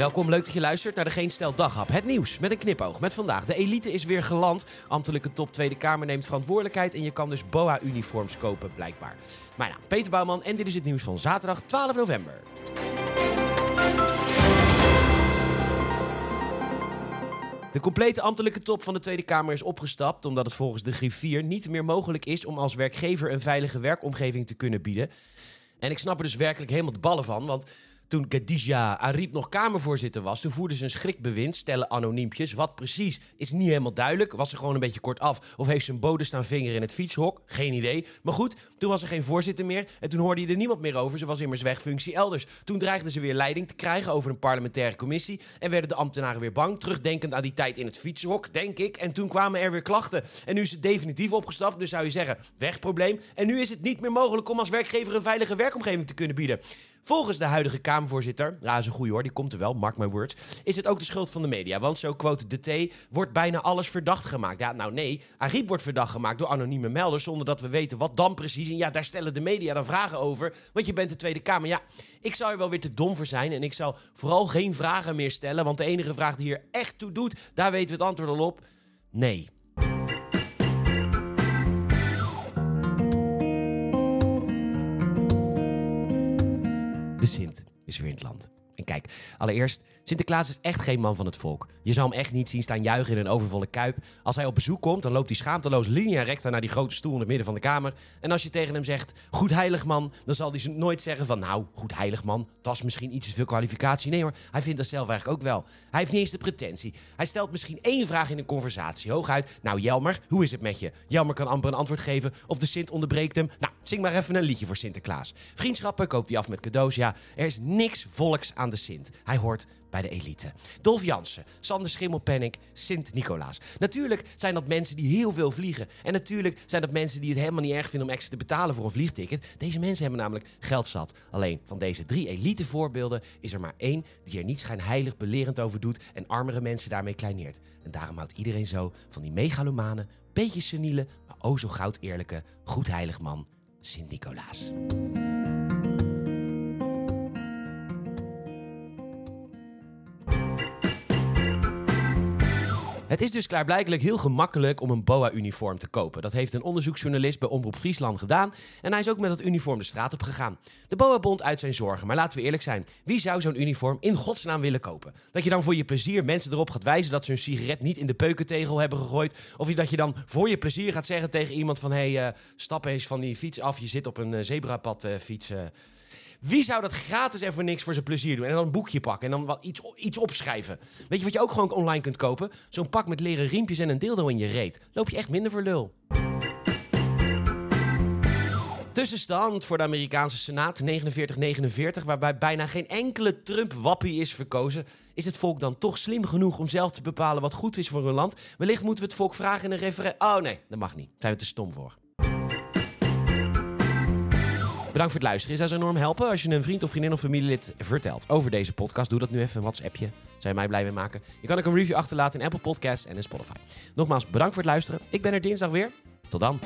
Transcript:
Welkom, leuk dat je luistert naar de Geen Stel Daghap. Het nieuws met een knipoog. Met vandaag. De elite is weer geland. Ambtelijke top Tweede Kamer neemt verantwoordelijkheid. En je kan dus BOA-uniforms kopen, blijkbaar. Mijn naam Peter Bouwman en dit is het nieuws van zaterdag 12 november. De complete ambtelijke top van de Tweede Kamer is opgestapt omdat het volgens de griffier niet meer mogelijk is om als werkgever een veilige werkomgeving te kunnen bieden. En ik snap er dus werkelijk helemaal de ballen van, want toen Khadija Ariep nog Kamervoorzitter was, toen voerde ze een schrikbewind, stellen anoniempjes. Wat precies is niet helemaal duidelijk. Was ze gewoon een beetje kort af? Of heeft ze een bode staan vinger in het fietshok? Geen idee. Maar goed, toen was er geen voorzitter meer. En toen hoorde je er niemand meer over. Ze was immers weg functie elders. Toen dreigde ze weer leiding te krijgen over een parlementaire commissie. En werden de ambtenaren weer bang. Terugdenkend aan die tijd in het fietshok, denk ik. En toen kwamen er weer klachten. En nu is het definitief opgestapt. Dus zou je zeggen, wegprobleem. En nu is het niet meer mogelijk om als werkgever een veilige werkomgeving te kunnen bieden. Volgens de huidige Kamervoorzitter, ja, is een goeie hoor, die komt er wel, mark my words, is het ook de schuld van de media. Want zo quote de T, wordt bijna alles verdacht gemaakt. Ja, nou nee, Ariep wordt verdacht gemaakt door anonieme melders zonder dat we weten wat dan precies. En ja, daar stellen de media dan vragen over, want je bent de Tweede Kamer. Ja, ik zou er wel weer te dom voor zijn en ik zal vooral geen vragen meer stellen, want de enige vraag die hier echt toe doet, daar weten we het antwoord al op. Nee. De Sint is weer in het land. En kijk, allereerst, Sinterklaas is echt geen man van het volk. Je zou hem echt niet zien staan juichen in een overvolle kuip. Als hij op bezoek komt, dan loopt hij schaamteloos linea recta naar die grote stoel in het midden van de kamer. En als je tegen hem zegt, goed heilig man, dan zal hij nooit zeggen van, nou, goed heilig man, dat is misschien iets te veel kwalificatie. Nee hoor, hij vindt dat zelf eigenlijk ook wel. Hij heeft niet eens de pretentie. Hij stelt misschien één vraag in een conversatie. Hooguit, nou Jelmer, hoe is het met je? Jelmer kan amper een antwoord geven of de Sint onderbreekt hem. Nou, zing maar even een liedje voor Sinterklaas. Vriendschappen koopt hij af met cadeaus. Ja, er is niks volks aan de Sint. Hij hoort bij de elite. Dolf Jansen, Sander Schimmelpenninck, Sint-Nicolaas. Natuurlijk zijn dat mensen die heel veel vliegen. En natuurlijk zijn dat mensen die het helemaal niet erg vinden om extra te betalen voor een vliegticket. Deze mensen hebben namelijk geld zat. Alleen van deze drie elite voorbeelden is er maar één die er niet schijnheilig belerend over doet en armere mensen daarmee kleineert. En daarom houdt iedereen zo van die megalomane, beetje seniele, maar o zo goud eerlijke, goed heilig man, Sint-Nicolaas. Het is dus klaarblijkelijk heel gemakkelijk om een BOA-uniform te kopen. Dat heeft een onderzoeksjournalist bij Omroep Friesland gedaan. En hij is ook met dat uniform de straat op gegaan. De BOA-bond uit zijn zorgen. Maar laten we eerlijk zijn. Wie zou zo'n uniform in godsnaam willen kopen? Dat je dan voor je plezier mensen erop gaat wijzen dat ze hun sigaret niet in de peukentegel hebben gegooid. Of dat je dan voor je plezier gaat zeggen tegen iemand van... hé, hey, uh, stap eens van die fiets af. Je zit op een uh, zebrapad uh, fiets... Wie zou dat gratis en voor niks voor zijn plezier doen? En dan een boekje pakken en dan wat iets, iets opschrijven. Weet je wat je ook gewoon online kunt kopen? Zo'n pak met leren riempjes en een dildo in je reet. Loop je echt minder voor lul. Tussenstand voor de Amerikaanse Senaat 49-49, waarbij bijna geen enkele Trump-wappie is verkozen. Is het volk dan toch slim genoeg om zelf te bepalen wat goed is voor hun land? Wellicht moeten we het volk vragen in een referendum. Oh nee, dat mag niet. Daar zijn we te stom voor. Bedankt voor het luisteren. Zou zo enorm helpen als je een vriend of vriendin of familielid vertelt over deze podcast. Doe dat nu even een WhatsAppje. Zou je mij blij mee maken. Je kan ook een review achterlaten in Apple Podcasts en in Spotify. Nogmaals, bedankt voor het luisteren. Ik ben er dinsdag weer. Tot dan.